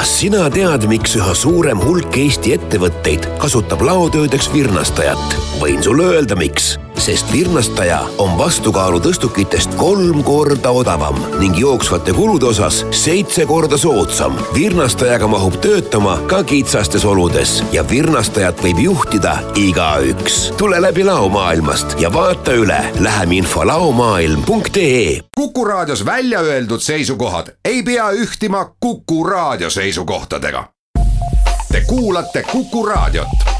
kas sina tead, miks üha suurem hulk Eesti ettevõtteid kasutab laotöödeks virnastajat? võin sulle öelda, miks sest virnastaja on vastukaalu tõstukitest kolm korda odavam ning jooksvate kulude osas seitse korda soodsam. virnastajaga mahub töötama ka kitsastes oludes ja virnastajat võib juhtida igaüks. tule läbi laomaailmast ja vaata üle läheminfo laomaailm.ee. kuku raadios välja öeldud seisukohad ei pea ühtima Kuku raadio seisukohtadega. Te kuulate Kuku raadiot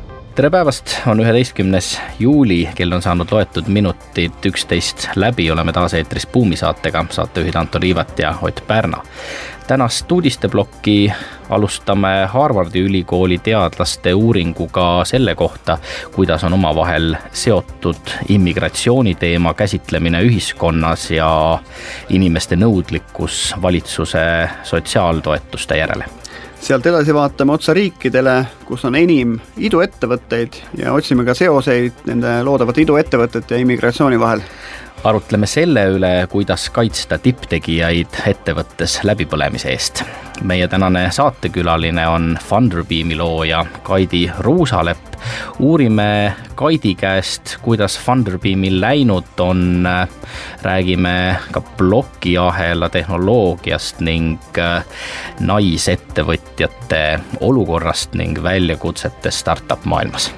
tere päevast, on üheteistkümnes juuli, kell on saanud loetud minutid üksteist läbi, oleme taas eetris Buumi saatega, saatejuhid Anto Liivat ja Ott Pärna. Tänast uudisteplokki alustame Harvardi ülikooli teadlaste uuringuga selle kohta, kuidas on omavahel seotud immigratsiooni teema käsitlemine ühiskonnas ja inimeste nõudlikkus valitsuse sotsiaaltoetuste järele sealt edasi vaatame otsa riikidele, kus on enim iduettevõtteid ja otsime ka seoseid nende loodavate iduettevõtete ja immigratsiooni vahel arutleme selle üle, kuidas kaitsta tipptegijaid ettevõttes läbipõlemise eest. meie tänane saatekülaline on Funderbeami looja Kaidi Ruusalepp. uurime Kaidi käest, kuidas Funderbeamil läinud on, räägime ka plokiahela tehnoloogiast ning äh, naisettevõtjate olukorrast ning väljakutsetest startup maailmas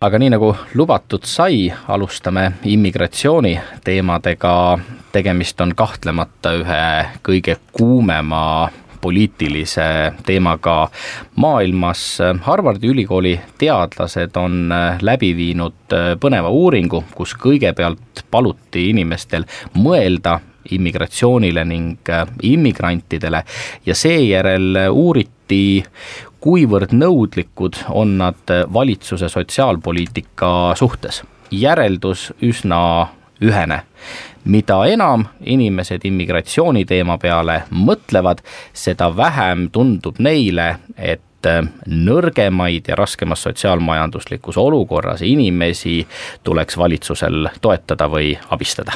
aga nii nagu lubatud sai, alustame immigratsiooni teemadega. tegemist on kahtlemata ühe kõige kuumema poliitilise teemaga maailmas. Harvardi ülikooli teadlased on läbi viinud põneva uuringu, kus kõigepealt paluti inimestel mõelda immigratsioonile ning immigrantidele ja seejärel uuriti, kuivõrd nõudlikud on nad valitsuse sotsiaalpoliitika suhtes. järeldus üsna ühene. mida enam inimesed immigratsiooni teema peale mõtlevad, seda vähem tundub neile, et nõrgemaid ja raskemas sotsiaalmajanduslikus olukorras inimesi tuleks valitsusel toetada või abistada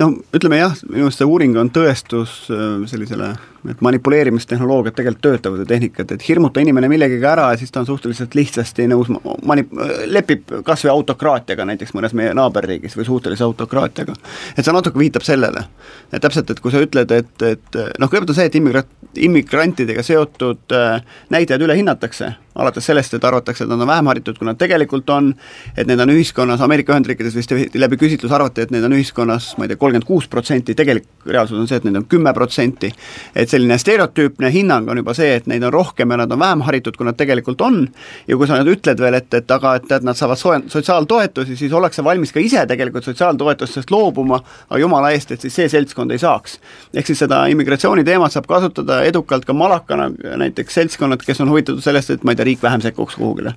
no ütleme jah, minu arust see uuring on tõestus äh, sellisele, et manipuleerimistehnoloogiad tegelikult töötavad ja tehnikad, et hirmuta inimene millegagi ära ja siis ta on suhteliselt lihtsasti nõus mani-, lepib kas või autokraatiaga näiteks mõnes meie naaberriigis või suhtelise autokraatiaga. et see natuke viitab sellele. et täpselt, et kui sa ütled, et, et noh, kõigepealt on see, et immigra-, immigrantidega seotud äh, näitajad ülehinnatakse alates sellest, et arvatakse, et nad on vähem haritud, kui nad tegelikult on, et need on ühiskonnas, Ameerika Ühendriikides vist läbi küsitluse arvati, et neid on ühiskonnas, ma ei tea, kolmkümmend kuus protsenti, tegelik reaalsus on see, et neid on kümme protsenti. et selline stereotüüpne hinnang on juba see, et neid on rohkem ja nad on vähem haritud, kui nad tegelikult on, ja kui sa nüüd ütled veel, et, et aga et, et nad saavad soe-, sotsiaaltoetusi, siis ollakse valmis ka ise tegelikult sotsiaaltoetustest loobuma, aga jumala eest, et siis see seltskond ei saaks. ehk siis seda immigratsiooni teemat saab kasutada edukalt ka malakana, näiteks seltskonnad, kes on huvitatud sellest, et ma ei tea, riik vähem sekkuks kuhugile.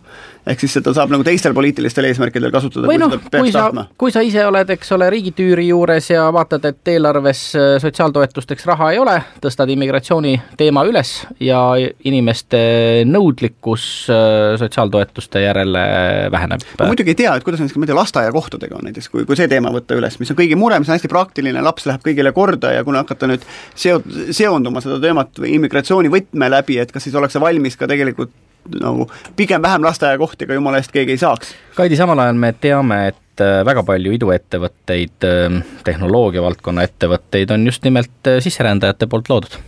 ehk siis seda saab nagu teistel poliitilistel eesmärkidel kasutada, kui noh, kui sa, kui sa ise oled, eks ole, riigitüüri juures ja vaatad, et eelarves äh, sotsiaaltoetusteks raha ei ole, tõstad immigratsiooni teema üles ja inimeste nõudlikkus äh, sotsiaaltoetuste järele väheneb. ma muidugi ei tea, et kuidas näiteks, ma ei tea, lasteaiakohtadega on näiteks, kui, kui see teema võtta üles, mis on kõige mure, mis on hästi praktiline, laps läheb kõigile korda ja kuna hakata nüüd seo-, seonduma seda teemat immigratsiooni võtme läbi, et kas siis ollakse valmis ka tegelikult nagu pigem vähem lasteaiakohti, aga jumala eest keegi ei saaks. Kaidi, samal ajal me teame, et äh, väga palju iduettevõtteid, ähm, tehnoloogia valdkonna ettevõtteid on just nimelt äh, sisserändajate poolt loodud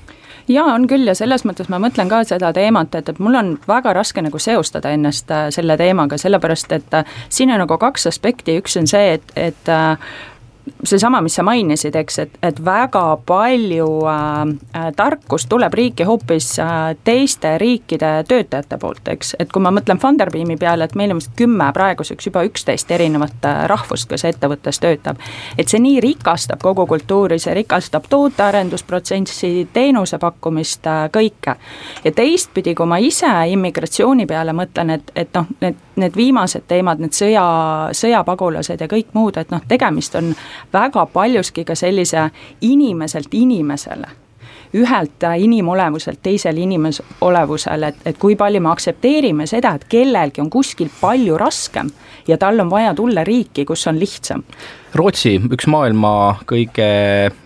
jaa, on küll ja selles mõttes ma mõtlen ka seda teemat, et, et mul on väga raske nagu seostada ennast äh, selle teemaga, sellepärast et siin on nagu kaks aspekti, üks on see, et, et seesama, mis sa mainisid, eks, et, et väga palju äh, tarkust tuleb riiki hoopis äh, teiste riikide töötajate poolt, eks, et kui ma mõtlen Funderbeami peale, et meil on vist kümme, praeguseks juba üksteist erinevat äh, rahvust, kes ettevõttes töötab. et see nii rikastab kogu kultuuri, see rikastab tootearendusprotsessi, teenuse pakkumist äh,, kõike. ja teistpidi, kui ma ise immigratsiooni peale mõtlen, et, et noh, need need viimased teemad, need sõja, sõjapagulased ja kõik muud, et noh, tegemist on väga paljuski ka sellise inimeselt inimesele ühelt inimolevuselt teisele inimolevusele, et, et kui palju me aktsepteerime seda, et kellelgi on kuskil palju raskem ja tal on vaja tulla riiki, kus on lihtsam. Rootsi, üks maailma kõige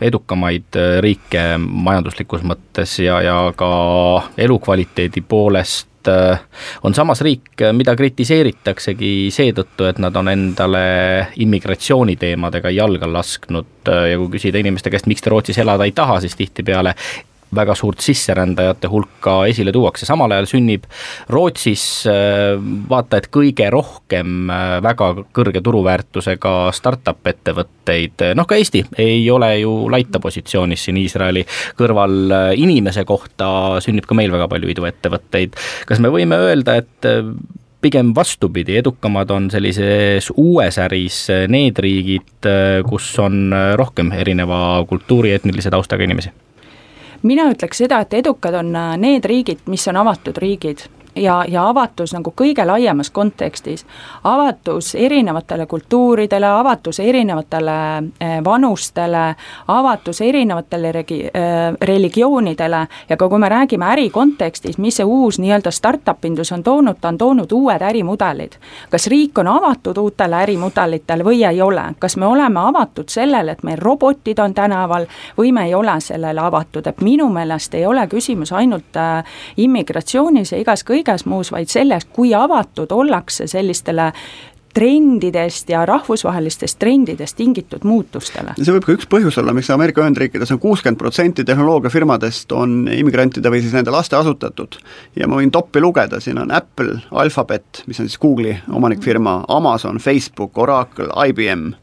edukamaid riike majanduslikus mõttes ja, ja ka elukvaliteedi poolest Äh, on samas riik, mida kritiseeritaksegi seetõttu, et nad on endale immigratsiooniteemadega jalga lasknud äh, ja kui küsida inimeste käest, miks te Rootsis elada ei taha, siis tihtipeale väga suurt sisserändajate hulka esile tuuakse, samal ajal sünnib Rootsis äh, vaata et kõige rohkem äh, väga kõrge turuväärtusega startup ettevõtteid, noh ka Eesti ei ole ju laita positsioonis siin Iisraeli kõrval, äh, inimese kohta sünnib ka meil väga palju iduettevõtteid, kas me võime öelda, et pigem vastupidi, edukamad on sellises uues äris need riigid, kus on rohkem erineva kultuuri, etnilise taustaga inimesi mina ütleks seda, et edukad on äh, need riigid, mis on avatud riigid ja, ja avatus nagu kõige laiemas kontekstis. avatus erinevatele kultuuridele, avatus erinevatele eh, vanustele, avatus erinevatele regi-, eh, religioonidele ja ka kui me räägime äri kontekstis, mis see uus nii-öelda startup indus on toonud, ta on toonud uued ärimudelid. kas riik on avatud uutele ärimudelitele või ei ole, kas me oleme avatud sellele, et meil robotid on tänaval või me ei ole sellele avatud, et minu meelest ei ole küsimus ainult äh, immigratsioonis ja igas kõiges, kõiges muus, vaid selles, kui avatud ollakse sellistele trendidest ja rahvusvahelistest trendidest tingitud muutustele. see võib ka üks põhjus olla, miks Ameerika Ühendriikides on kuuskümmend protsenti tehnoloogiafirmadest on immigrantide või siis nende laste asutatud. ja ma võin toppi lugeda, siin on Apple, Alphabet, mis on siis Google'i omanikfirma, Amazon, Facebook, Oracle, IBM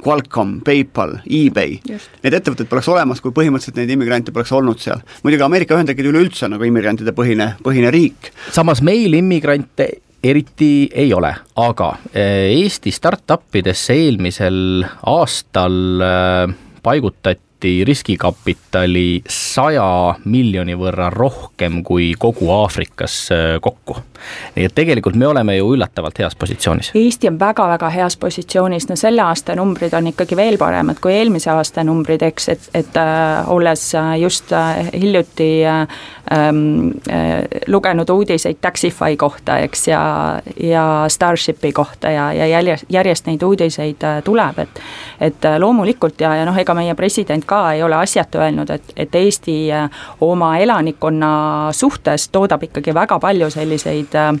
Qualcomm, PayPal, eBay, need ettevõtted poleks olemas, kui põhimõtteliselt neid immigrante poleks olnud seal. muidugi Ameerika Ühendriigid üleüldse on nagu immigrantide põhine, põhine riik. samas meil immigrante eriti ei ole, aga eh, Eesti startup idesse eelmisel aastal eh, paigutati eraldati riskikapitali saja miljoni võrra rohkem kui kogu Aafrikas äh, kokku. Nii et tegelikult me oleme ju üllatavalt heas positsioonis. Eesti on väga-väga heas positsioonis, no selle aasta numbrid on ikkagi veel paremad kui eelmise aasta numbrid, eks, et, et äh, olles äh, just äh, hiljuti äh, äh, lugenud uudiseid Taxify kohta, eks, ja, ja Starshipi kohta ja, ja järjest, järjest neid uudiseid äh, tuleb, et et loomulikult ja, ja noh, ega meie president ka ei ole asjata öelnud, et, et Eesti äh, oma elanikkonna suhtes toodab ikkagi väga palju selliseid äh,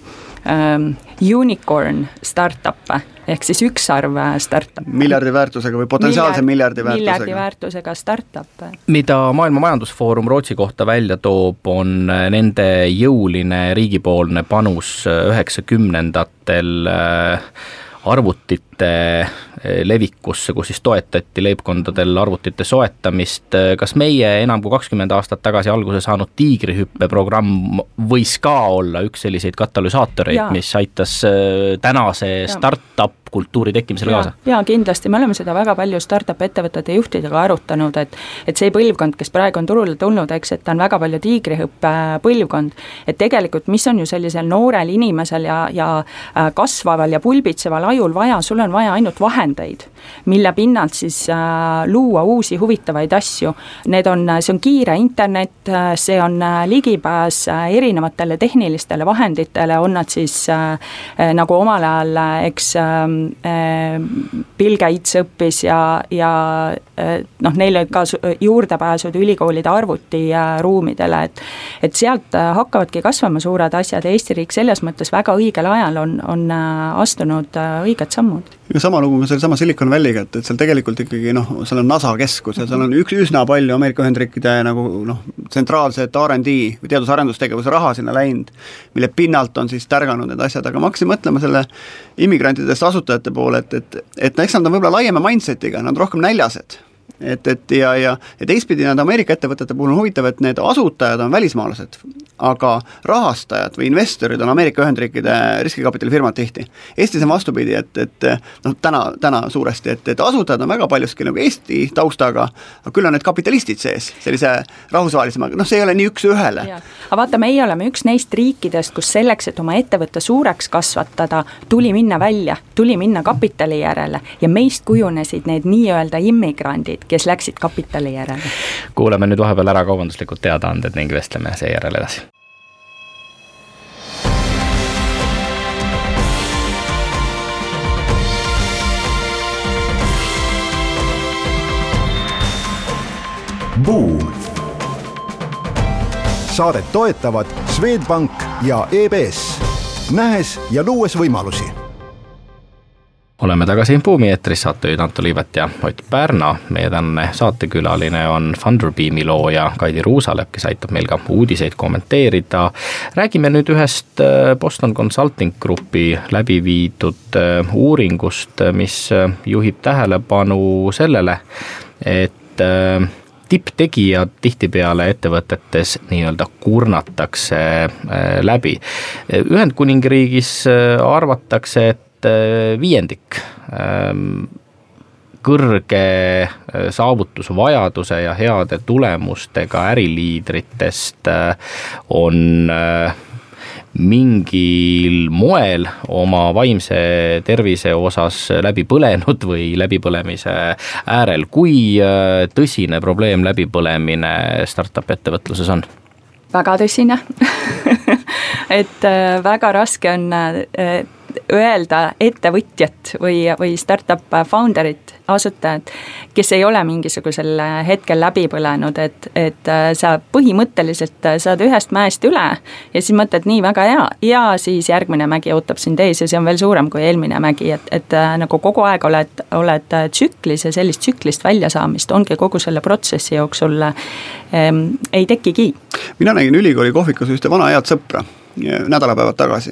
ähm, unicorn startup'e ehk siis ükssarv äh, startup. miljardi väärtusega või potentsiaalse Miljard, miljardi väärtusega. miljardi väärtusega startup. mida Maailma Majandusfoorum Rootsi kohta välja toob, on äh, nende jõuline riigipoolne panus üheksakümnendatel arvutite levikusse, kus siis toetati leibkondadel arvutite soetamist. Eh, kas meie enam kui kakskümmend aastat tagasi alguse saanud tiigrihüppe programm võis ka olla üks selliseid katalüsaatoreid, mis aitas eh, tänase startup kultuuri tekkimisele kaasa? jaa, kindlasti, me oleme seda väga palju startup ettevõtete juhtidega arutanud, et et see põlvkond, kes praegu on turule tulnud, eks, et ta on väga palju tiigrihüppe põlvkond, et tegelikult mis on ju sellisel noorel inimesel ja, ja kasvaval ja pulbitseval ajul vaja, sul on vaja ainult vahendeid, vahendeid, mille pinnalt siis äh, luua uusi huvitavaid asju. Need on, see on kiire internet, äh, see on äh, ligipääs erinevatele tehnilistele vahenditele, on nad siis nagu omal ajal, eks Bill Gates õppis ja, ja noh, neil olid ka juurdepääsud ülikoolide arvutiruumidele, et et sealt hakkavadki kasvama suured asjad ja Eesti riik selles mõttes väga õigel ajal on, on astunud õiged sammud. ja sama lugu ka sellesama Silicon Valley'ga, et, et seal tegelikult ikkagi noh, seal on NASA keskus ja seal on üks, üsna palju Ameerika Ühendriikide nagu noh, tsentraalset RD või teadus-arendustegevuse raha sinna läinud, mille pinnalt on siis tärganud need asjad, aga ma hakkasin mõtlema selle immigrantidest asutajate poole, et, et et eks nad on võib-olla laiema mindset'iga, nad on rohkem näljased et, et ja, ja, ja teistpidi nende Ameerika ettevõtete puhul on huvitav, et need asutajad on välismaalased, aga rahastajad või investorid on Ameerika Ühendriikide riskikapitalifirmad tihti. Eestis on vastupidi, et, et noh, täna, täna suuresti, et, et asutajad on väga paljuski nagu Eesti taustaga, aga küll on need kapitalistid sees, sellise rahvusvahelisema, noh, see ei ole nii üks-ühele. aga vaata, meie oleme üks neist riikidest, kus selleks, et oma ettevõtte suureks kasvatada, tuli minna välja, tuli minna kapitali järele ja meist kujunesid need nii-öelda immigrandid, kes läksid kapitali järele. kuulame nüüd vahepeal ära kaubanduslikud teadaanded ning vestleme seejärel edasi. Buum. saadet toetavad Swedbank ja EBS, nähes ja luues võimalusi oleme tagasi Buumi eetris, saatejuhid Anto Liivet ja Ott Pärna. meie tänane saatekülaline on Funderbeami looja Kaidi Ruusalepp, kes aitab meil ka uudiseid kommenteerida. räägime nüüd ühest äh, Boston Consulting Grupi läbi viidud äh, uuringust, mis äh, juhib tähelepanu sellele, et tipptegijad tihtipeale ettevõtetes nii-öelda kurnatakse läbi. Ühendkuningriigis arvatakse, et et äh, viiendik ähm, kõrge äh, saavutusvajaduse ja heade tulemustega äriliidritest äh, on mingil moel oma vaimse tervise osas läbi põlenud või läbipõlemise äärel. kui tõsine probleem läbipõlemine startup ettevõtluses on? väga tõsine et väga raske on öelda ettevõtjat või, või startup founder'it, asutajat, kes ei ole mingisugusel hetkel läbi põlenud, et, et äh, sa põhimõtteliselt saad ühest mäest üle ja siis mõtled, nii, väga hea, ja siis järgmine mägi ootab sind ees ja see on veel suurem kui eelmine mägi, et, et äh, nagu kogu aeg oled, oled tsüklis ja sellist tsüklist väljasaamist ongi kogu selle protsessi jooksul ähm, ei tekigi. mina nägin ülikooli kohvikus ühte vana head sõpra nädalapäevad tagasi.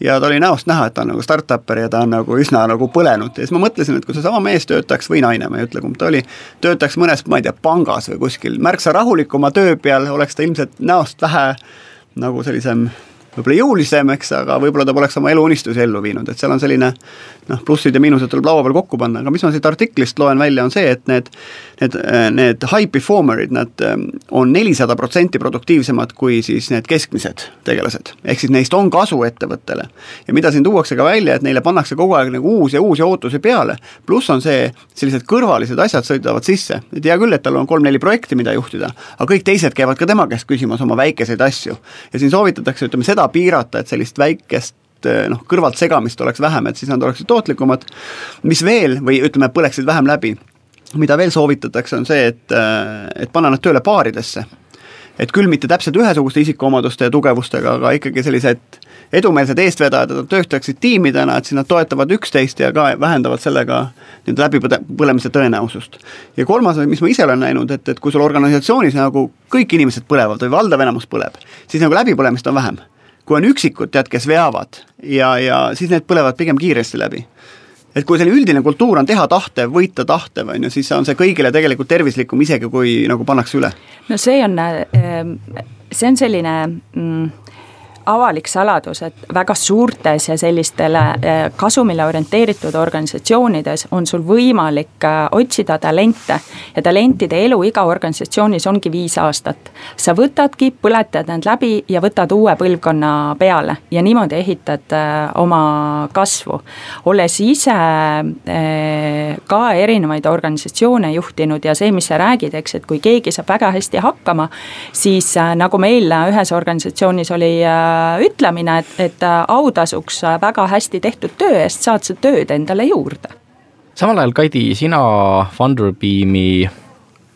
ja ta oli näost näha, et ta on nagu startupper ja ta on nagu üsna nagu põlenud. Ja siis ma mõtlesin, et kui seesama mees töötaks või naine, ma ei ütle, kumb ta oli, töötaks mõnes, ma ei tea, pangas või kuskil märksa rahulikuma töö peal, oleks ta ilmselt näost vähe nagu sellisem võib-olla jõulisem, eks, aga võib-olla ta poleks oma eluunistusi ellu viinud, et seal on selline noh, plussid ja miinused tuleb laua peal kokku panna, aga mis ma siit artiklist loen välja, on see, et need need, need high performer'id, nad ähm, on nelisada protsenti produktiivsemad kui siis need keskmised tegelased. ehk siis neist on kasu ettevõttele. ja mida siin tuuakse ka välja, et neile pannakse kogu aeg nagu uusi ja uusi ootusi peale, pluss on see, sellised kõrvalised asjad sõidavad sisse, et hea küll, et tal on kolm-neli projekti, mida juhtida, aga kõik teised käivad ka tema käest küsimas oma väikeseid asju. ja siin soovitatakse, ütleme seda piirata, et sellist väikest noh, kõrvalt segamist oleks vähem, et siis nad oleksid tootlikumad. mis veel, või ütleme, põleksid vähem läbi, mida veel soovitatakse, on see, et, et panna nad tööle paaridesse. et küll mitte täpselt ühesuguste isikuomaduste ja tugevustega, aga ikkagi sellised edumeelsed eestvedajad, et nad töötaksid tiimidena, et siis nad toetavad üksteist ja ka vähendavad sellega nii-öelda läbipõlemise tõenäosust. ja kolmas, mis ma ise olen näinud, et, et kui sul organisatsioonis nagu kõik inimesed põlevad või valdav enamus põleb, siis nagu läbipõlemist on vähem kui on üksikud, tead, kes veavad ja, ja siis need põlevad pigem kiiresti läbi et kui selline üldine kultuur on teha tahtev, võita tahtev, on ju, siis on see kõigile tegelikult tervislikum, isegi kui nagu pannakse üle. no see on, äh, see on selline mm, avalik saladus, et väga suurtes ja sellistele eh, kasumile orienteeritud organisatsioonides on sul võimalik eh, otsida talente ja talentide eluiga organisatsioonis ongi viis aastat. sa võtadki, põletad nad läbi ja võtad uue põlvkonna peale ja niimoodi ehitad eh, oma kasvu. olles ise ka erinevaid organisatsioone juhtinud ja see, mis sa räägid, eks, et kui keegi saab väga hästi hakkama, siis nagu meil ühes organisatsioonis oli ütlemine, et, et äh, autasuks äh, väga hästi tehtud töö eest saad sa tööd endale juurde. samal ajal, Kaidi, sina Funderbeami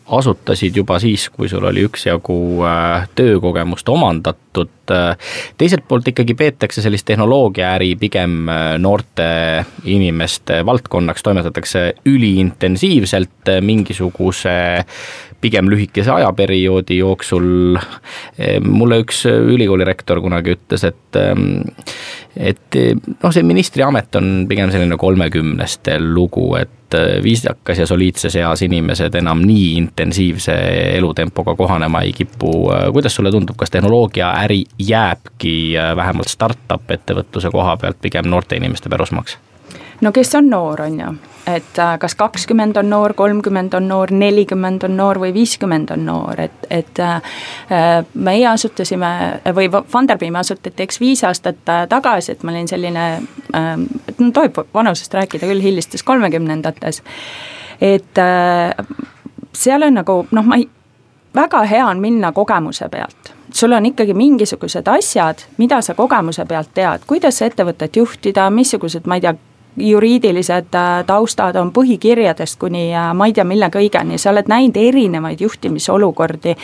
asutasid juba siis, kui sul oli üksjagu äh, töökogemust omandatud. teiselt poolt ikkagi peetakse sellist tehnoloogiaäri pigem noorte inimeste valdkonnaks, toimetatakse üliintensiivselt mingisuguse pigem lühikese ajaperioodi jooksul. mulle üks ülikooli rektor kunagi ütles, et, et noh, see ministriamet on pigem selline kolmekümneste lugu, et viisakas ja soliidses eas inimesed enam nii intensiivse elutempoga kohanema ei kipu. kuidas sulle tundub, kas tehnoloogiaäri jääbki vähemalt startup ettevõtluse koha pealt pigem noorte inimeste pärusmaaks? No kes on noor, on ju, et äh, kas kakskümmend on noor, kolmkümmend on noor, nelikümmend on noor või viiskümmend on noor, et, et äh, meie asutasime või Funderbeam asutati eks viis aastat äh, tagasi, et ma olin selline, et no tohib vanusest rääkida küll, hilistes kolmekümnendates, et seal on nagu noh, ma ei, väga hea on minna kogemuse pealt. Sul on ikkagi mingisugused asjad, mida sa kogemuse pealt tead, kuidas ettevõtet juhtida, missugused, ma ei tea, juriidilised äh, taustad on põhikirjadest kuni äh, ma ei tea, mille kõigeni, sa oled näinud erinevaid juhtimisolukordi,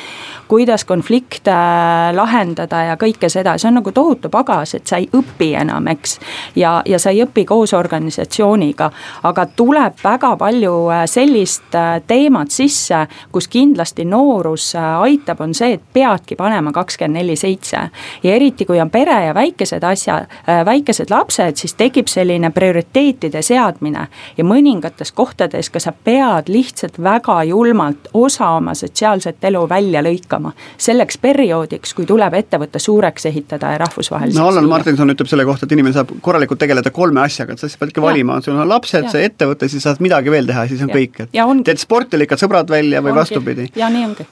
kuidas konflikte äh, lahendada ja kõike seda, see on nagu tohutu pagas, et sa ei õpi enam, eks. ja, ja sa ei õpi koos organisatsiooniga, aga tuleb väga palju sellist teemat sisse, kus kindlasti noorus aitab, on see, et peadki panema kakskümmend neli seitse. ja eriti, kui on pere ja väikesed asjad, väikesed lapsed, siis tekib selline prioriteet prioriteetide seadmine ja mõningates kohtades ka sa pead lihtsalt väga julmalt osa oma sotsiaalset elu välja lõikama. selleks perioodiks, kui tuleb ettevõte suureks ehitada ja rahvusvaheliseks no Allan Martinson ütleb selle kohta, et inimene saab korralikult tegeleda kolme asjaga, et sa siis peadki valima, sul on lapsed, see ettevõte, siis saad midagi veel teha, siis on ja. kõik, et teed sporti, lõikad sõbrad välja või ongi. vastupidi.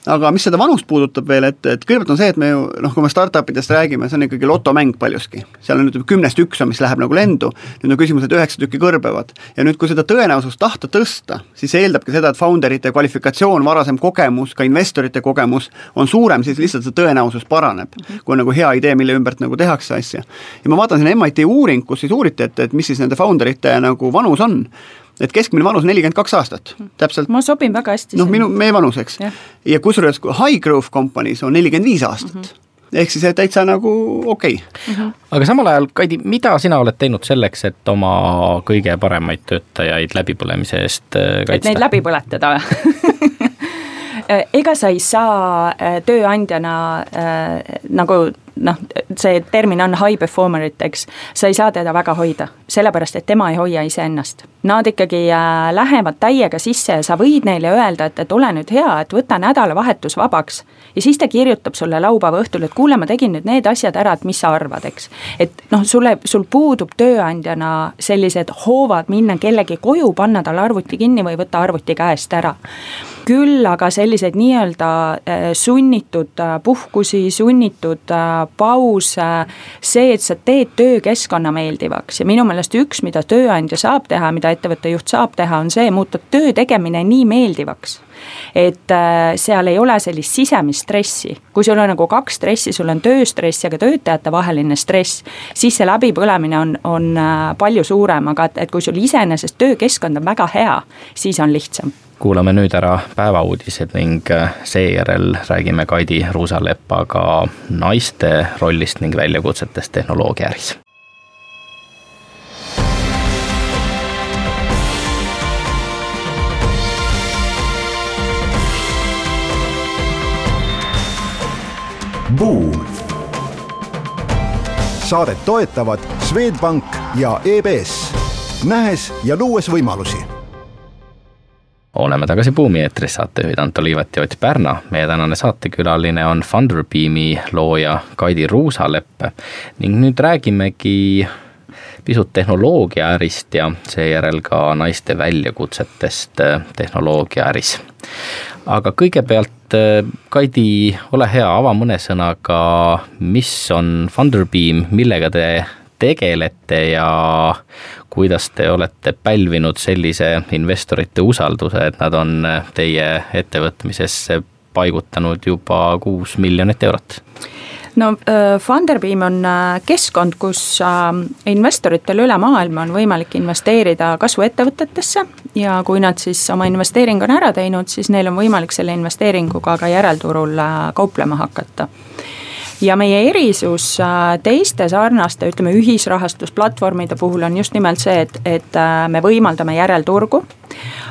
aga mis seda vanust puudutab veel, et, et kõigepealt on see, et me ju noh, kui me startup idest räägime, see on ikkagi lotomäng paljuski. seal on ütleme kümnest üks on, mis läheb nagu lendu, nüüd on küsimus, et üheksa tükki kõrbevad. ja nüüd, kui seda tõenäosust tahta tõsta, siis eeldabki seda, et founderite kvalifikatsioon, varasem kogemus, ka investorite kogemus on suurem, siis lihtsalt see tõenäosus paraneb mm. -hmm. kui on nagu hea idee, mille ümbert nagu tehakse asja. ja ma vaatan siin MIT uuring, kus siis uuriti, et, et mis siis nende founderite nagu vanus on et keskmine vanus nelikümmend kaks aastat, täpselt. ma sobin väga hästi. noh, minu, meie vanus, eks. ja kusjuures high growth companies on nelikümmend viis aastat mm. -hmm ehk siis täitsa nagu okei okay. mm. -hmm. aga samal ajal, Kaidi, mida sina oled teinud selleks, et oma kõige paremaid töötajaid läbipõlemise eest äh, kaitsta? et neid läbi põletada ega sa ei saa äh, tööandjana äh, nagu noh, see termin on high performer it, eks, sa ei saa teda väga hoida, sellepärast et tema ei hoia iseennast. Nad ikkagi äh, lähevad täiega sisse ja sa võid neile öelda, et, et ole nüüd hea, et võta nädalavahetus vabaks. ja siis ta kirjutab sulle laupäeva õhtul, et kuule, ma tegin nüüd need asjad ära, et mis sa arvad, eks. et noh, sulle, sul puudub tööandjana sellised hoovad minna kellegi koju, panna talle arvuti kinni või võtta arvuti käest ära küll aga selliseid nii-öelda äh, sunnitud äh, puhkusi, sunnitud pause, see, et sa teed töökeskkonna meeldivaks. Ja minu meelest üks, mida tööandja saab teha, mida ettevõtte juht saab teha, on see, muuta töö tegemine nii meeldivaks et äh, seal ei ole sellist sisemist stressi, kui sul on nagu kaks stressi, sul on tööstress ja ka töötajate vaheline stress, siis see läbipõlemine on, on äh, palju suurem, aga et, et kui sul iseenesest töökeskkond on väga hea, siis on lihtsam kuulame nüüd ära päevauudised ning äh, seejärel räägime Kaidi Ruusalepaga naiste rollist ning väljakutsetest tehnoloogiaäris. Buum. saadet toetavad Swedbank ja EBS, nähes ja luues võimalusi oleme tagasi Buumi eetris, saatejuhid Anto Liivat ja Ott Pärna. meie tänane saatekülaline on Funderbeami looja Kaidi Ruusalepp ning nüüd räägimegi pisut tehnoloogiaärist ja seejärel ka naiste väljakutsetest äh, tehnoloogiaäris. aga kõigepealt, äh, Kaidi, ole hea, ava mõne sõnaga, mis on Funderbeam, millega te tegelete ja kuidas te olete pälvinud sellise investorite usalduse, et nad on teie ettevõtmisesse paigutanud juba kuus miljonit eurot? no äh, Funderbeam on äh, keskkond, kus äh, investoritel üle maailma on võimalik investeerida kasvuettevõtetesse ja kui nad siis oma investeeringu on ära teinud, siis neil on võimalik selle investeeringuga ka järelturul kauplema hakata ja meie erisus äh, teiste sarnaste, ütleme ühisrahastusplatvormide puhul on just nimelt see, et, et äh, me võimaldame järelturgu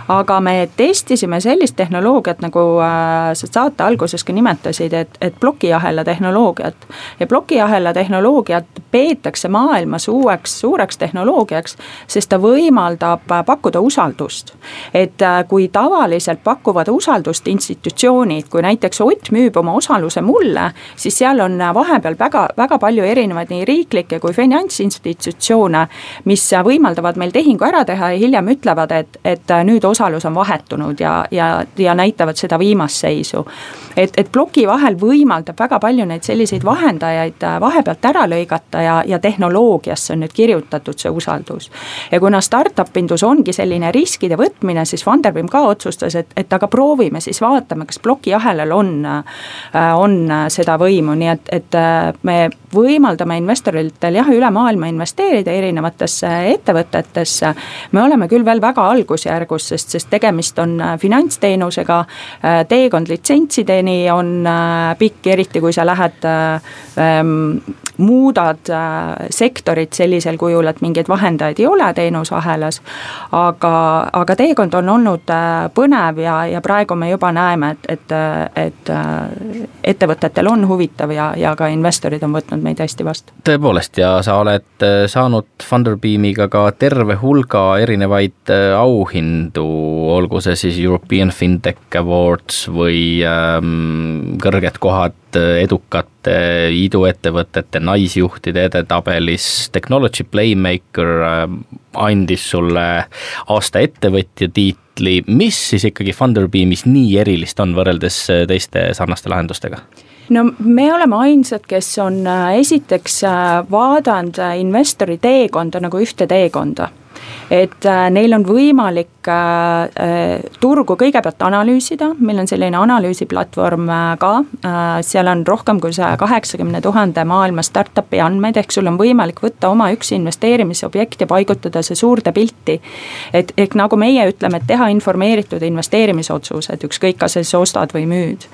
aga me testisime sellist tehnoloogiat, nagu äh, sa saate alguses ka nimetasid, et, et plokiahela tehnoloogiat. ja plokiahela tehnoloogiat peetakse maailmas uueks suureks tehnoloogiaks, sest ta võimaldab pakkuda usaldust. et äh, kui tavaliselt pakuvad usaldust institutsioonid, kui näiteks Ott müüb oma osaluse mulle, siis seal on vahepeal väga, väga palju erinevaid nii riiklikke kui finantsinstitutsioone, mis võimaldavad meil tehingu ära teha ja hiljem ütlevad, et, et nüüd osalus on vahetunud ja, ja, ja näitavad seda viimast seisu. et, et ploki vahel võimaldab väga palju neid selliseid vahendajaid äh, vahepealt ära lõigata ja, ja tehnoloogiasse on nüüd kirjutatud see usaldus. ja kuna startup indus ongi selline riskide võtmine, siis Funderbeam ka otsustas, et, et aga proovime siis vaatame, kas plokiahelal on, äh, on seda võimu, nii et, et äh, me võimaldame investoritel jah, üle maailma investeerida erinevatesse ettevõtetesse. me oleme küll veel väga algusjärgus, sest, sest tegemist on äh, finantsteenusega, äh, teekond litsentsideni on äh, pikk, eriti kui sa lähed ähm,, muudad sektorit sellisel kujul, et mingeid vahendajaid ei ole teenusahelas. aga, aga teekond on olnud põnev ja, ja praegu me juba näeme, et, et, et ettevõtetel on huvitav ja, ja ka investorid on võtnud meid hästi vastu. tõepoolest ja sa oled saanud Funderbeamiga ka terve hulga erinevaid auhindu, olgu see siis European FinTech Awards või ähm, kõrged kohad edukate iduettevõtete naisjuhtide edetabelis, Technology Playmaker andis sulle aasta ettevõtja tiitli, mis siis ikkagi Funderbeamis nii erilist on võrreldes teiste sarnaste lahendustega? No me oleme ainsad, kes on äh, esiteks äh, vaadanud äh, investori teekonda nagu ühte teekonda et äh, neil on võimalik äh, äh, turgu kõigepealt analüüsida, meil on selline analüüsiplatvorm ka, seal on rohkem kui saja kaheksakümne tuhande maailma startup'i andmeid, ehk sul on võimalik võtta oma üks investeerimisobjekt ja paigutada see suurde pilti. et ehk nagu meie ütleme, et teha informeeritud investeerimisotsused, ükskõik, kas sa siis ostad või müüd.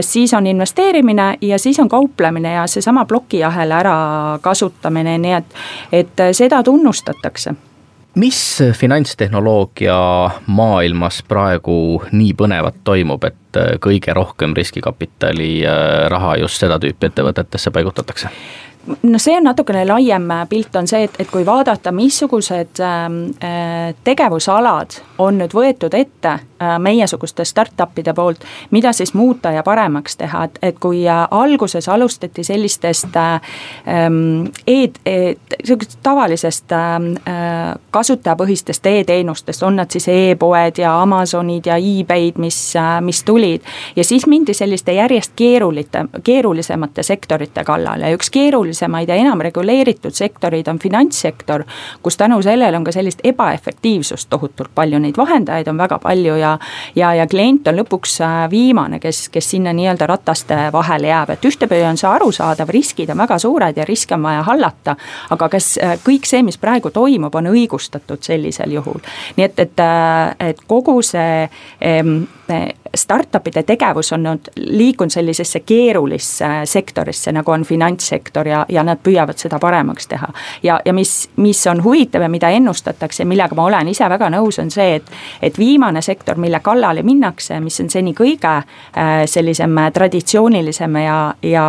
siis on investeerimine ja siis on kauplemine ja seesama plokiahela ärakasutamine, nii et, et seda tunnustatakse mis finantstehnoloogia maailmas praegu nii põnevat toimub, et kõige rohkem riskikapitali äh, raha just seda tüüpi ettevõtetesse paigutatakse? No see on natukene laiem pilt, on see, et, et kui vaadata, missugused ähm, äh, tegevusalad on nüüd võetud ette äh, meiesuguste startup'ide poolt, mida siis muuta ja paremaks teha, et, et kui äh, alguses alustati sellistest äh, ähm, e-, e-, sihukesest tavalisest ähm, äh, kasutajapõhistest e-teenustest, on nad siis e-poed ja Amazonid ja e-Bay'd, mis äh,, mis tulid. ja siis mindi selliste järjest keerulite, keerulisemate sektorite kallale üks keerulisem keerulisemaid ja enam reguleeritud sektoreid on finantssektor, kus tänu sellele on ka sellist ebaefektiivsust tohutult palju, neid vahendajaid on väga palju ja ja, ja klient on lõpuks äh, viimane, kes, kes sinna nii-öelda rataste vahele jääb, et ühtepidi on see arusaadav, riskid on väga suured ja riske on vaja hallata, aga kas äh, kõik see, mis praegu toimub, on õigustatud sellisel juhul. nii et, et, äh, et kogu see startup'ide tegevus on nüüd liikunud sellisesse keerulisse sektorisse, nagu on finantssektor ja, ja nad püüavad seda paremaks teha. ja, ja mis, mis on huvitav ja mida ennustatakse ja millega ma olen ise väga nõus, on see, et, et viimane sektor, mille kallale minnakse, mis on seni kõige äh, sellisem traditsioonilisem ja, ja,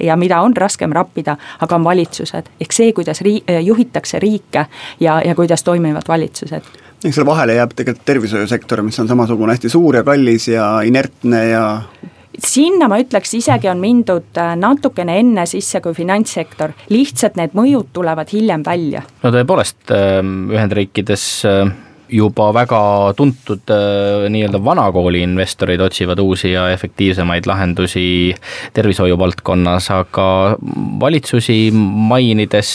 ja mida on raskem rappida, aga on valitsused. ehk see, kuidas rii-, juhitakse riike ja, ja kuidas toimivad valitsused eks selle vahele jääb tegelikult tervishoiusektor, mis on samasugune hästi suur ja kallis ja inertne ja sinna ma ütleks, isegi on mindud äh, natukene enne sisse kui finantssektor, lihtsalt need mõjud tulevad hiljem välja. no tõepoolest, ähm, Ühendriikides äh, juba väga tuntud äh, nii-öelda vanakooli investorid otsivad uusi ja efektiivsemaid lahendusi tervishoiu valdkonnas, aga valitsusi mainides,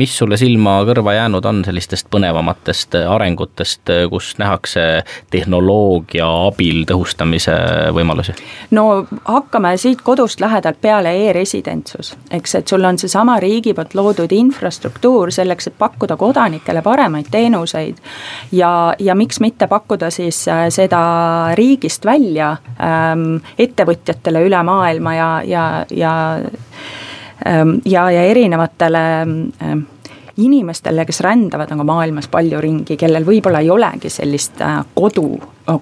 mis sulle silma kõrva jäänud on sellistest põnevamatest arengutest, kus nähakse tehnoloogia abil tõhustamise võimalusi? no hakkame siit kodust lähedalt peale e-residentsus, eks, et sul on seesama riigi poolt loodud infrastruktuur selleks, et pakkuda kodanikele paremaid teenuseid ja, ja miks mitte pakkuda siis äh, seda riigist välja ähm, ettevõtjatele üle maailma ja, ja, ja ähm, ja, ja erinevatele ähm, inimestele, kes rändavad nagu maailmas palju ringi, kellel võib-olla ei olegi sellist äh, kodu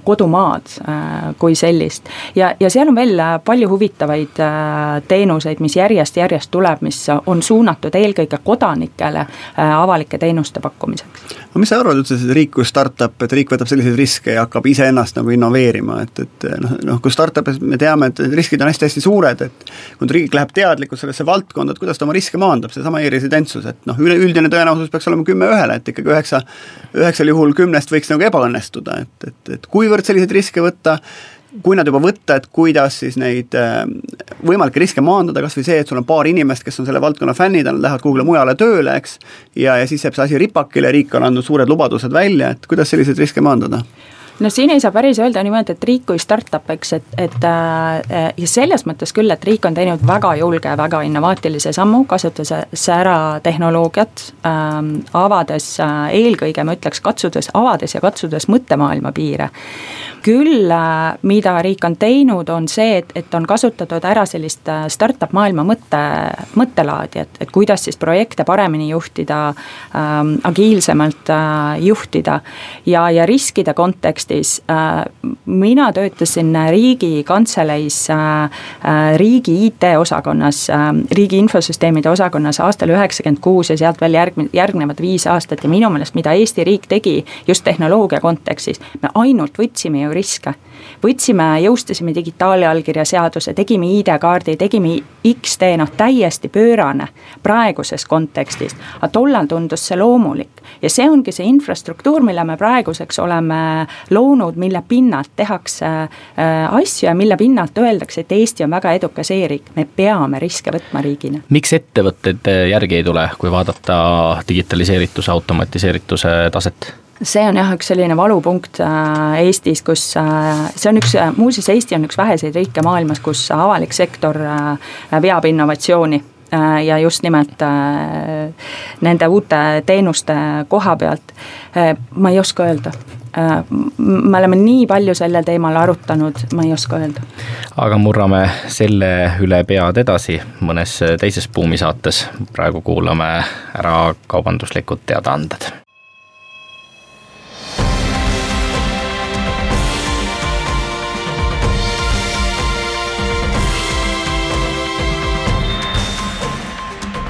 kodumaad äh, kui sellist. ja, ja seal on veel äh, palju huvitavaid äh, teenuseid, mis järjest-järjest tuleb, mis on suunatud eelkõige kodanikele avalike teenuste pakkumiseks. no mis sa arvad üldse, see riik kui startup, et riik võtab selliseid riske ja hakkab iseennast nagu innoveerima, et, et noh, noh kui startup'is me teame, et riskid on hästi-hästi suured, et kui riik läheb teadlikult sellesse valdkonda, et kuidas ta oma riske maandab, seesama e-residentsus, et noh, üleüldine tõenäosus peaks olema kümme ühele, et ikkagi üheksa, üheksal juhul kümnest võiks nagu ebaõnnestuda, et, et, et kuivõrd selliseid riske võtta, kui nad juba võtta, et kuidas siis neid äh, võimalikke riske maandada, kas või see, et sul on paar inimest, kes on selle valdkonna fännid, nad lähevad kuhugile mujale tööle, eks, ja, ja siis jääb see asi ripakile, riik on andnud suured lubadused välja, et kuidas selliseid riske maandada? No siin ei saa päris öelda niimoodi, et riik kui startup, eks, et, et äh, ja selles mõttes küll, et riik on teinud väga julge, väga innovaatilise sammu, kasutades ära tehnoloogiat äh,, avades äh, eelkõige ma ütleks, katsudes, avades ja katsudes mõttemaailma piire küll, äh, mida riik on teinud, on see, et, et on kasutatud ära sellist äh, startup maailma mõtte, mõttelaadi, et, et kuidas siis projekte paremini juhtida ähm,, agiilsemalt äh, juhtida. ja, ja riskide kontekstis äh, mina töötasin Riigikantseleis äh, äh riigi IT-osakonnas riigi infosüsteemide osakonnas aastal üheksakümmend kuus ja sealt veel järg-, järgnevad viis aastat ja minu meelest, mida Eesti riik tegi just tehnoloogia kontekstis, me ainult võtsime ju riske. Võtsime, jõustasime digitaalallkirja seaduse, tegime ID-kaardi, tegime X-tee, noh täiesti pöörane praeguses kontekstis. aga tollal tundus see loomulik ja see ongi see infrastruktuur, mille me praeguseks oleme loonud, mille pinnalt tehakse äh, asju ja mille pinnalt öeldakse, et Eesti on väga edukas e-riik, me peame riske võtma riigina. miks ettevõtted järgi ei tule, kui vaadata digitaliseerituse, automatiseerituse taset? See on jah, üks selline valupunkt äh, Eestis, kus äh, see on üks, muuseas Eesti on üks väheseid riike maailmas, kus avalik sektor äh, veab innovatsiooni ja just nimelt nende uute teenuste koha pealt. ma ei oska öelda me oleme nii palju sellel teemal arutanud, ma ei oska öelda. aga murrame selle üle pead edasi mõnes teises buumisaates. praegu kuulame ära kaubanduslikud teadaanded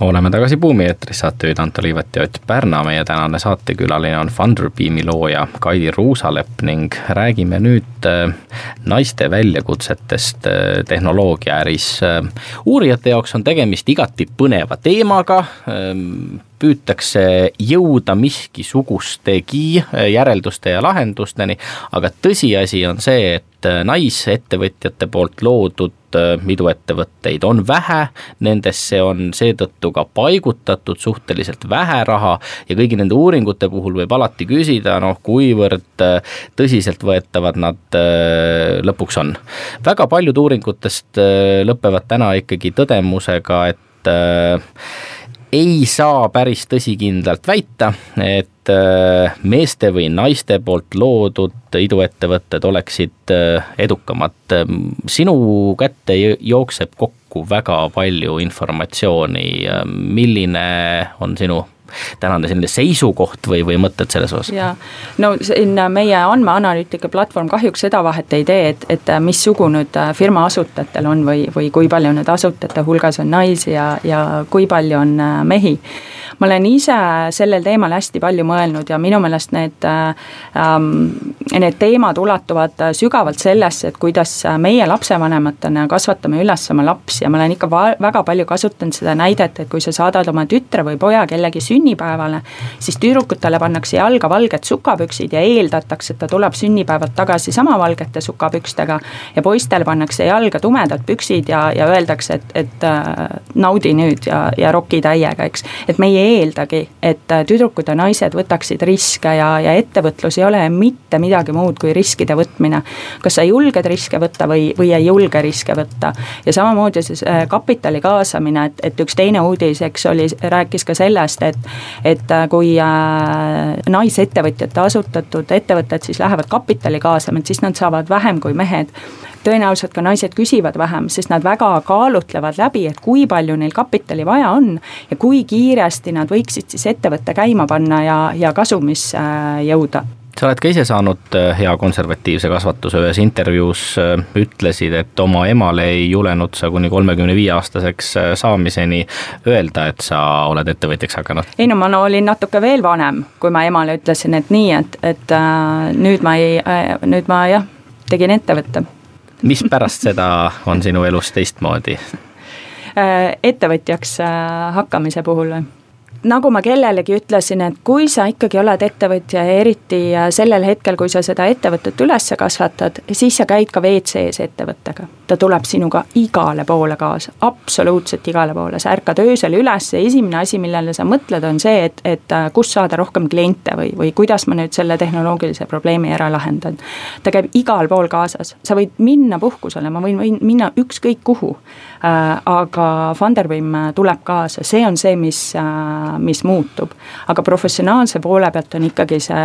oleme tagasi Buumi eetris, saatejuhid Anto Liivet ja Ott Pärna, meie tänane saatekülaline on Funderbeami looja Kaidi Ruusalepp ning räägime nüüd äh, naiste väljakutsetest äh, tehnoloogiaäris. Äh, uurijate jaoks on tegemist igati põneva teemaga, ähm, püütakse jõuda miskisugustegi järelduste ja lahendusteni, aga tõsiasi on see, et naisettevõtjate poolt loodud iduettevõtteid on vähe, nendesse on seetõttu ka paigutatud suhteliselt vähe raha ja kõigi nende uuringute puhul võib alati küsida, noh, kuivõrd tõsiseltvõetavad nad lõpuks on. väga paljud uuringutest lõpevad täna ikkagi tõdemusega, et ei saa päris tõsikindlalt väita, et äh, meeste või naiste poolt loodud iduettevõtted oleksid äh, edukamad. sinu kätte jookseb kokku väga palju informatsiooni, milline on sinu tänane selline seisukoht või, või mõtted selles osas? jaa, no siin meie andmeanalüütika platvorm kahjuks seda vahet ei tee, et, et missugune nüüd firma asutajatel on või, või kui palju nüüd asutajate hulgas on naisi ja, ja kui palju on mehi ma olen ise sellel teemal hästi palju mõelnud ja minu meelest need ähm,, need teemad ulatuvad sügavalt sellesse, et kuidas meie lapsevanematena kasvatame üles oma lapsi ja ma olen ikka väga palju kasutanud seda näidet, et kui sa saadad oma tütre või poja kellegi sünnipäevale, siis tüdrukutele pannakse jalga valged sukapüksid ja eeldatakse, et ta tuleb sünnipäevalt tagasi sama valgete sukapükstega ja poistele pannakse jalga tumedad püksid ja, ja öeldakse, et, et äh, naudi nüüd ja, ja roki täiega, eks. et meie ei eeldagi, et tüdrukud ja naised võtaksid riske ja, ja ettevõtlus ei ole mitte midagi muud kui riskide võtmine. kas sa julged riske võtta või, või ei julge riske võtta ja samamoodi siis kapitali kaasamine, et, et üks teine uudis, eks oli, rääkis ka sellest, et, et kui naisettevõtjate asutatud ettevõtted siis lähevad kapitali kaasama, et siis nad saavad vähem kui mehed tõenäoliselt ka naised küsivad vähem, sest nad väga kaalutlevad läbi, et kui palju neil kapitali vaja on ja kui kiiresti nad võiksid siis ettevõtte käima panna ja, ja kasumisse äh, jõuda sa oled ka ise saanud äh, hea konservatiivse kasvatuse, ühes intervjuus äh, ütlesid, et oma emale ei julenud sa kuni kolmekümne viie aastaseks saamiseni öelda, et sa oled ettevõtjaks hakanud. ei no ma no, olin natuke veel vanem, kui ma emale ütlesin, et nii, et, et äh, nüüd ma ei äh,, nüüd ma jah, tegin ettevõtte mis pärast seda on sinu elus teistmoodi? Äh, ettevõtjaks äh, hakkamise puhul või? Nagu ma kellelegi ütlesin, et kui sa ikkagi oled ettevõtja ja eriti äh, sellel hetkel, kui sa seda ettevõtet üles kasvatad, siis sa käid ka WC-s ettevõttega. ta tuleb sinuga igale poole kaasa, absoluutselt igale poole, sa ärkad öösel üles ja esimene asi, millele sa mõtled, on see, et, et äh, kust saada rohkem kliente või, või kuidas ma nüüd selle tehnoloogilise probleemi ära lahendan. ta käib igal pool kaasas, sa võid minna puhkusele, ma võin, võin minna ükskõik kuhu Äh, aga Funderbeam tuleb kaasa, see on see, mis, äh, mis muutub. aga professionaalse poole pealt on ikkagi see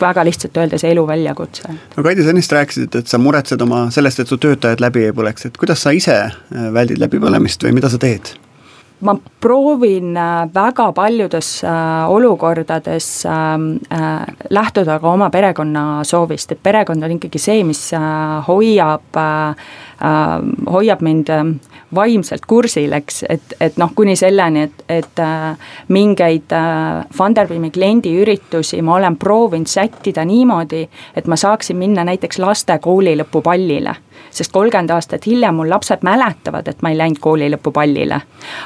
väga lihtsalt öeldes elu väljakutse. no Kaidi, sa ennist rääkisid, et sa muretsed oma sellest, et su töötajad läbi ei põleks, et kuidas sa ise äh, väldid läbipõlemist või mida sa teed? Ma proovin väga paljudes olukordades lähtuda ka oma perekonna soovist, et perekond on ikkagi see, mis hoiab, hoiab mind vaimselt kursil, eks, et, et noh, kuni selleni, et, et äh, mingeid äh, Funderbeami kliendiüritusi ma olen proovinud sättida niimoodi, et ma saaksin minna näiteks laste koolilõpupallile sest kolmkümmend aastat hiljem mul lapsed mäletavad, et ma ei läinud koolilõpupallile.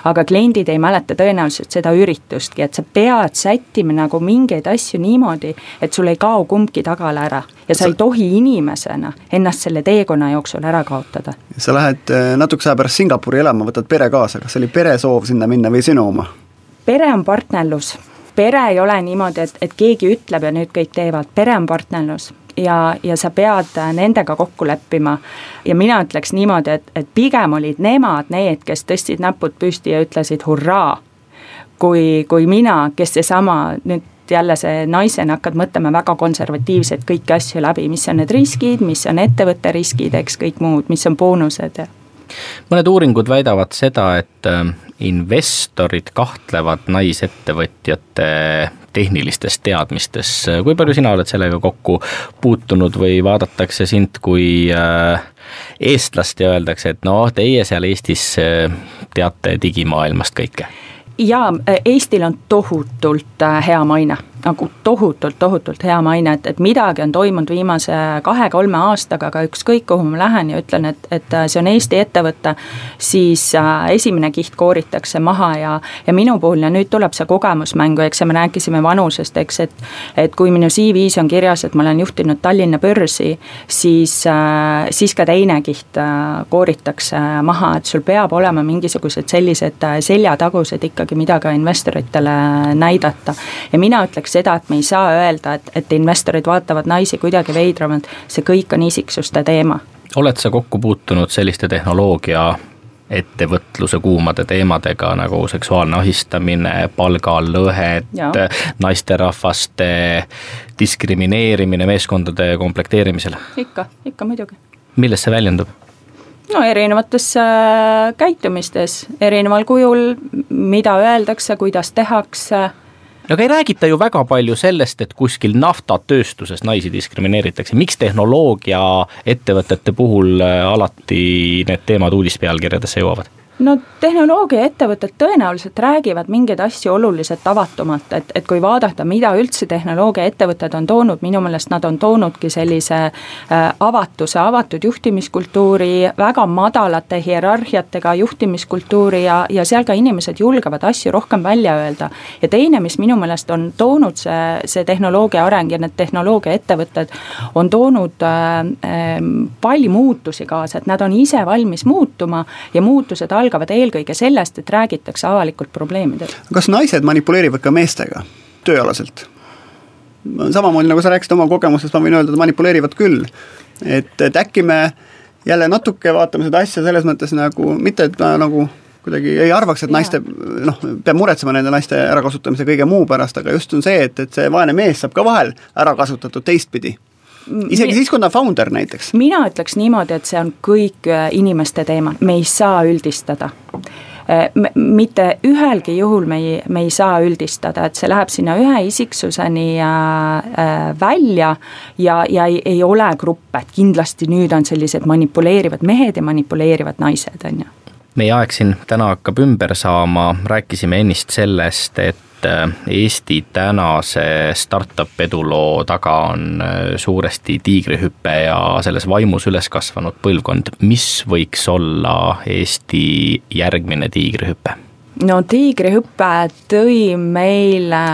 aga kliendid ei mäleta tõenäoliselt seda üritustki, et sa pead sättima nagu mingeid asju niimoodi, et sul ei kao kumbki tagala ära. ja sa, ei tohi inimesena ennast selle teekonna jooksul ära kaotada. sa lähed äh, natukese aja pärast Singapuri elama, võtad pere kaasa, kas see oli pere soov sinna minna või sinu oma? pere on partnerlus pere ei ole niimoodi, et, et keegi ütleb ja nüüd kõik teevad, pere on partnerlus ja, ja sa pead nendega kokku leppima. ja mina ütleks niimoodi, et, et pigem olid nemad need, kes tõstsid näpud püsti ja ütlesid hurraa. kui, kui mina, kes seesama nüüd jälle see naisena hakkad mõtlema väga konservatiivselt kõiki asju läbi, mis on need riskid, mis on ettevõtte riskid, eks kõik muud, mis on boonused ja mõned uuringud väidavad seda, et äh, investorid kahtlevad naisettevõtjate tehnilistes teadmistes, kui palju sina oled sellega kokku puutunud või vaadatakse sind kui äh, eestlast ja öeldakse, et noh, teie seal Eestis äh, teate digimaailmast kõike? jaa, Eestil on tohutult hea maine nagu tohutult, tohutult hea maine, et, et midagi on toimunud viimase kahe-kolme aastaga, aga ükskõik, kuhu ma lähen ja ütlen, et, et see on Eesti ettevõte, siis äh, esimene kiht kooritakse maha ja, ja minu puhul ja nüüd tuleb see kogemus mängu, eks me rääkisime vanusest, eks, et et kui minu CV-s on kirjas, et ma olen juhtinud Tallinna börsi, siis, äh, siis ka teine kiht äh, kooritakse maha, et sul peab olema mingisugused sellised seljatagused ikkagi, mida ka investoritele näidata. ja mina ütleks näiteks seda, et me ei saa öelda, et, et investorid vaatavad naisi kuidagi veidramalt, see kõik on isiksuste teema. oled sa kokku puutunud selliste tehnoloogia ettevõtluse kuumade teemadega nagu seksuaalne ahistamine, palgalõhed, naisterahvaste diskrimineerimine meeskondade komplekteerimisel? ikka, ikka muidugi. milles see väljendub? no erinevates äh, käitumistes, erineval kujul, mida öeldakse, kuidas tehakse aga ei räägita ju väga palju sellest, et kuskil naftatööstuses naisi diskrimineeritakse, miks tehnoloogiaettevõtete puhul äh, alati need teemad uudispealkirjadesse jõuavad? No tehnoloogiaettevõtted tõenäoliselt räägivad mingeid asju oluliselt avatumalt, et, et kui vaadata, mida üldse tehnoloogiaettevõtted on toonud, minu meelest nad on toonudki sellise äh, avatuse, avatud juhtimiskultuuri, väga madalate hierarhiatega juhtimiskultuuri ja, ja seal ka inimesed julgevad asju rohkem välja öelda. ja teine, mis minu meelest on toonud see, see tehnoloogia areng ja need tehnoloogiaettevõtted on toonud äh, äh, palju muutusi kaasa, et nad on ise valmis muutuma ja muutused algavad algavad eelkõige sellest, et räägitakse avalikult probleemidest. kas naised manipuleerivad ka meestega tööalaselt? samamoodi nagu sa rääkisid oma kogemusest, ma võin öelda, et manipuleerivad küll. et, et äkki me jälle natuke vaatame seda asja selles mõttes nagu, mitte et ma nagu kuidagi ei arvaks, et naiste noh, peab muretsema nende naiste ärakasutamise kõige muu pärast, aga just on see, et, et see vaene mees saab ka vahel ära kasutatud teistpidi isegi siis, kui ta on founder näiteks. mina ütleks niimoodi, et see on kõik äh, inimeste teema, me ei saa üldistada. Äh, mitte ühelgi juhul me ei, me ei saa üldistada, et see läheb sinna ühe isiksuseni äh, välja ja, ja ei, ei ole gruppe, et kindlasti nüüd on sellised manipuleerivad mehed ja manipuleerivad naised, on ju. Meie aeg siin täna hakkab ümber saama, rääkisime ennist sellest, et Eesti tänase startup eduloo taga on äh, suuresti tiigrihüpe ja selles vaimus üles kasvanud põlvkond. mis võiks olla Eesti järgmine tiigrihüpe? no tiigrihüpe tõi meile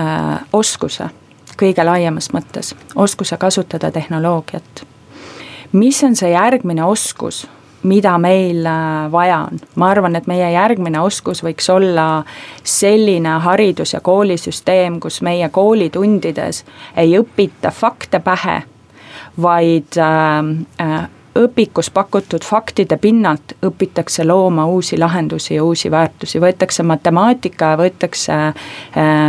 äh, oskuse kõige laiemas mõttes, oskuse kasutada tehnoloogiat. mis on see järgmine oskus mida meil äh, vaja on. ma arvan, et meie järgmine oskus võiks olla selline haridus- ja koolisüsteem, kus meie koolitundides ei õpita fakte pähe, vaid äh, äh, õpikus pakutud faktide pinnalt õpitakse looma uusi lahendusi ja uusi väärtusi, võetakse matemaatika, võetakse äh,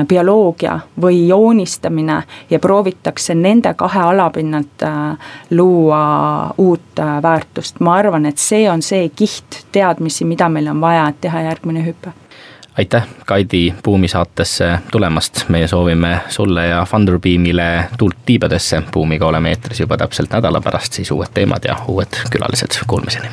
bioloogia või joonistamine ja proovitakse nende kahe ala pinnalt äh, luua uut äh, väärtust. ma arvan, et see on see kiht teadmisi, mida meil on vaja, et teha järgmine hüpe aitäh, Kaidi Buumi saatesse tulemast, meie soovime sulle ja Funderbeamile tuult tiibadesse, Buumiga oleme eetris juba täpselt nädala pärast, siis uued teemad ja uued külalised, kuulmiseni.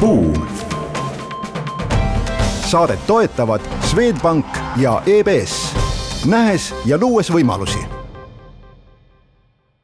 Buum. saadet toetavad Swedbank ja EBS nähes ja luues võimalusi